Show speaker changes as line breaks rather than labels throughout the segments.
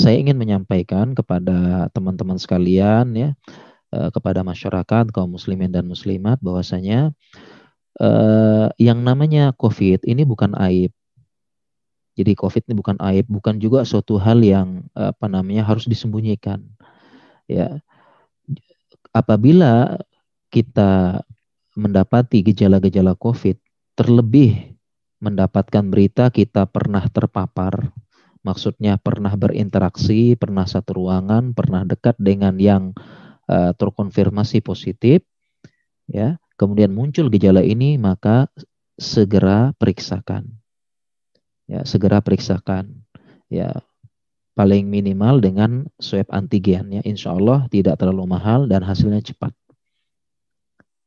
saya ingin menyampaikan kepada teman-teman sekalian ya, uh, kepada masyarakat kaum muslimin dan muslimat bahwasanya uh, yang namanya COVID ini bukan aib. Jadi COVID ini bukan aib, bukan juga suatu hal yang apa namanya harus disembunyikan. Ya, apabila kita mendapati gejala-gejala COVID, terlebih mendapatkan berita kita pernah terpapar, maksudnya pernah berinteraksi, pernah satu ruangan, pernah dekat dengan yang uh, terkonfirmasi positif, ya, kemudian muncul gejala ini, maka segera periksakan, ya, segera periksakan, ya, paling minimal dengan swab antigen, ya, insya Allah tidak terlalu mahal dan hasilnya cepat.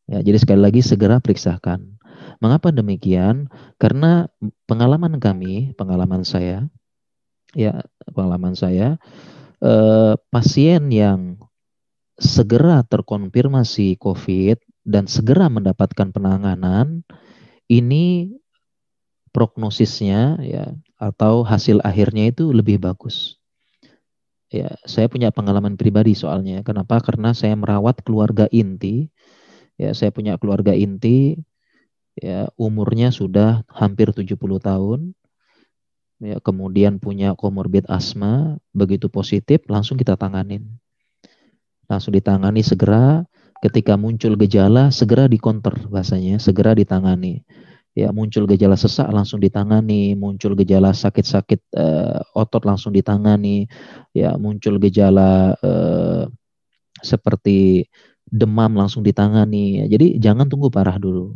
Ya, jadi sekali lagi segera periksakan. Mengapa demikian? Karena pengalaman kami, pengalaman saya, ya pengalaman saya, eh, pasien yang segera terkonfirmasi COVID dan segera mendapatkan penanganan, ini prognosisnya ya atau hasil akhirnya itu lebih bagus. Ya, saya punya pengalaman pribadi soalnya. Kenapa? Karena saya merawat keluarga inti Ya, saya punya keluarga inti ya umurnya sudah hampir 70 tahun. Ya, kemudian punya komorbid asma, begitu positif langsung kita tanganin. Langsung ditangani segera, ketika muncul gejala segera dikonter bahasanya, segera ditangani. Ya, muncul gejala sesak langsung ditangani, muncul gejala sakit-sakit uh, otot langsung ditangani. Ya, muncul gejala uh, seperti demam langsung ditangani. Jadi jangan tunggu parah dulu.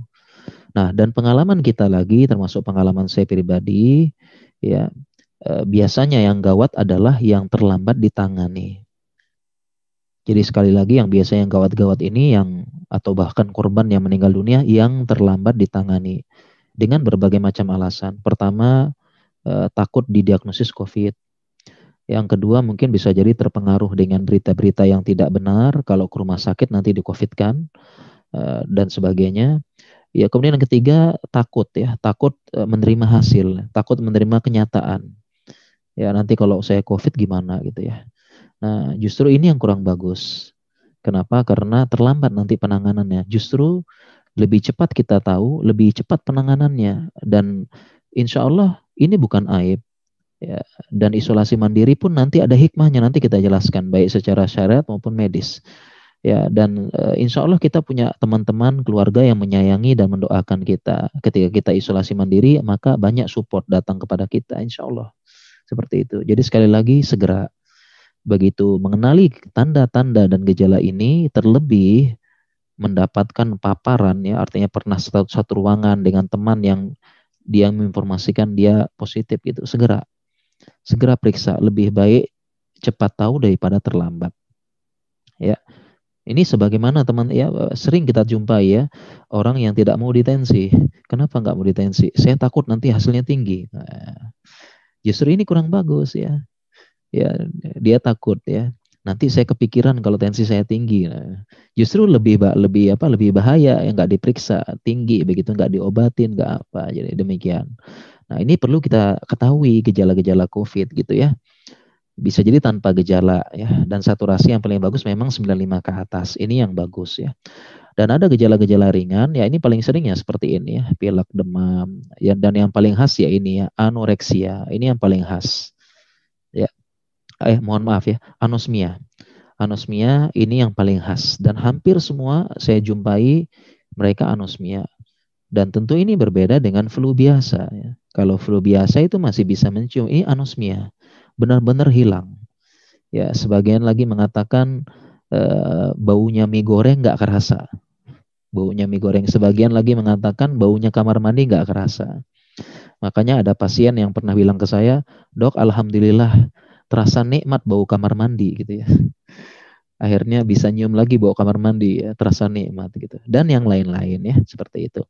Nah, dan pengalaman kita lagi termasuk pengalaman saya pribadi ya eh, biasanya yang gawat adalah yang terlambat ditangani. Jadi sekali lagi yang biasa yang gawat-gawat ini yang atau bahkan korban yang meninggal dunia yang terlambat ditangani dengan berbagai macam alasan. Pertama, eh, takut didiagnosis COVID. Yang kedua mungkin bisa jadi terpengaruh dengan berita-berita yang tidak benar kalau ke rumah sakit nanti di covid kan uh, dan sebagainya. Ya kemudian yang ketiga takut ya, takut uh, menerima hasil, takut menerima kenyataan. Ya nanti kalau saya covid gimana gitu ya. Nah justru ini yang kurang bagus. Kenapa? Karena terlambat nanti penanganannya. Justru lebih cepat kita tahu, lebih cepat penanganannya dan insya Allah ini bukan aib ya dan isolasi mandiri pun nanti ada hikmahnya nanti kita jelaskan baik secara syariat maupun medis ya dan e, insya Allah kita punya teman-teman keluarga yang menyayangi dan mendoakan kita ketika kita isolasi mandiri maka banyak support datang kepada kita insya Allah seperti itu jadi sekali lagi segera begitu mengenali tanda-tanda dan gejala ini terlebih mendapatkan paparan ya artinya pernah satu, satu ruangan dengan teman yang dia menginformasikan dia positif gitu segera segera periksa. Lebih baik cepat tahu daripada terlambat. Ya. Ini sebagaimana teman ya sering kita jumpai ya orang yang tidak mau ditensi. Kenapa nggak mau ditensi? Saya takut nanti hasilnya tinggi. Nah, justru ini kurang bagus ya. Ya dia takut ya. Nanti saya kepikiran kalau tensi saya tinggi. Nah, justru lebih lebih apa lebih bahaya yang nggak diperiksa tinggi begitu nggak diobatin nggak apa. Jadi demikian. Nah, ini perlu kita ketahui gejala-gejala COVID gitu ya. Bisa jadi tanpa gejala ya dan saturasi yang paling bagus memang 95 ke atas. Ini yang bagus ya. Dan ada gejala-gejala ringan ya ini paling sering ya seperti ini ya, pilek, demam ya dan yang paling khas ya ini ya anoreksia. Ini yang paling khas. Ya. Eh mohon maaf ya, anosmia. Anosmia ini yang paling khas dan hampir semua saya jumpai mereka anosmia. Dan tentu ini berbeda dengan flu biasa. Ya. Kalau flu biasa itu masih bisa mencium, ini anosmia, benar-benar hilang. Ya, sebagian lagi mengatakan e, baunya mie goreng nggak kerasa. Baunya mie goreng. Sebagian lagi mengatakan baunya kamar mandi nggak kerasa. Makanya ada pasien yang pernah bilang ke saya, dok, alhamdulillah terasa nikmat bau kamar mandi gitu ya. Akhirnya bisa nyium lagi bau kamar mandi ya, terasa nikmat gitu. Dan yang lain-lain ya, seperti itu.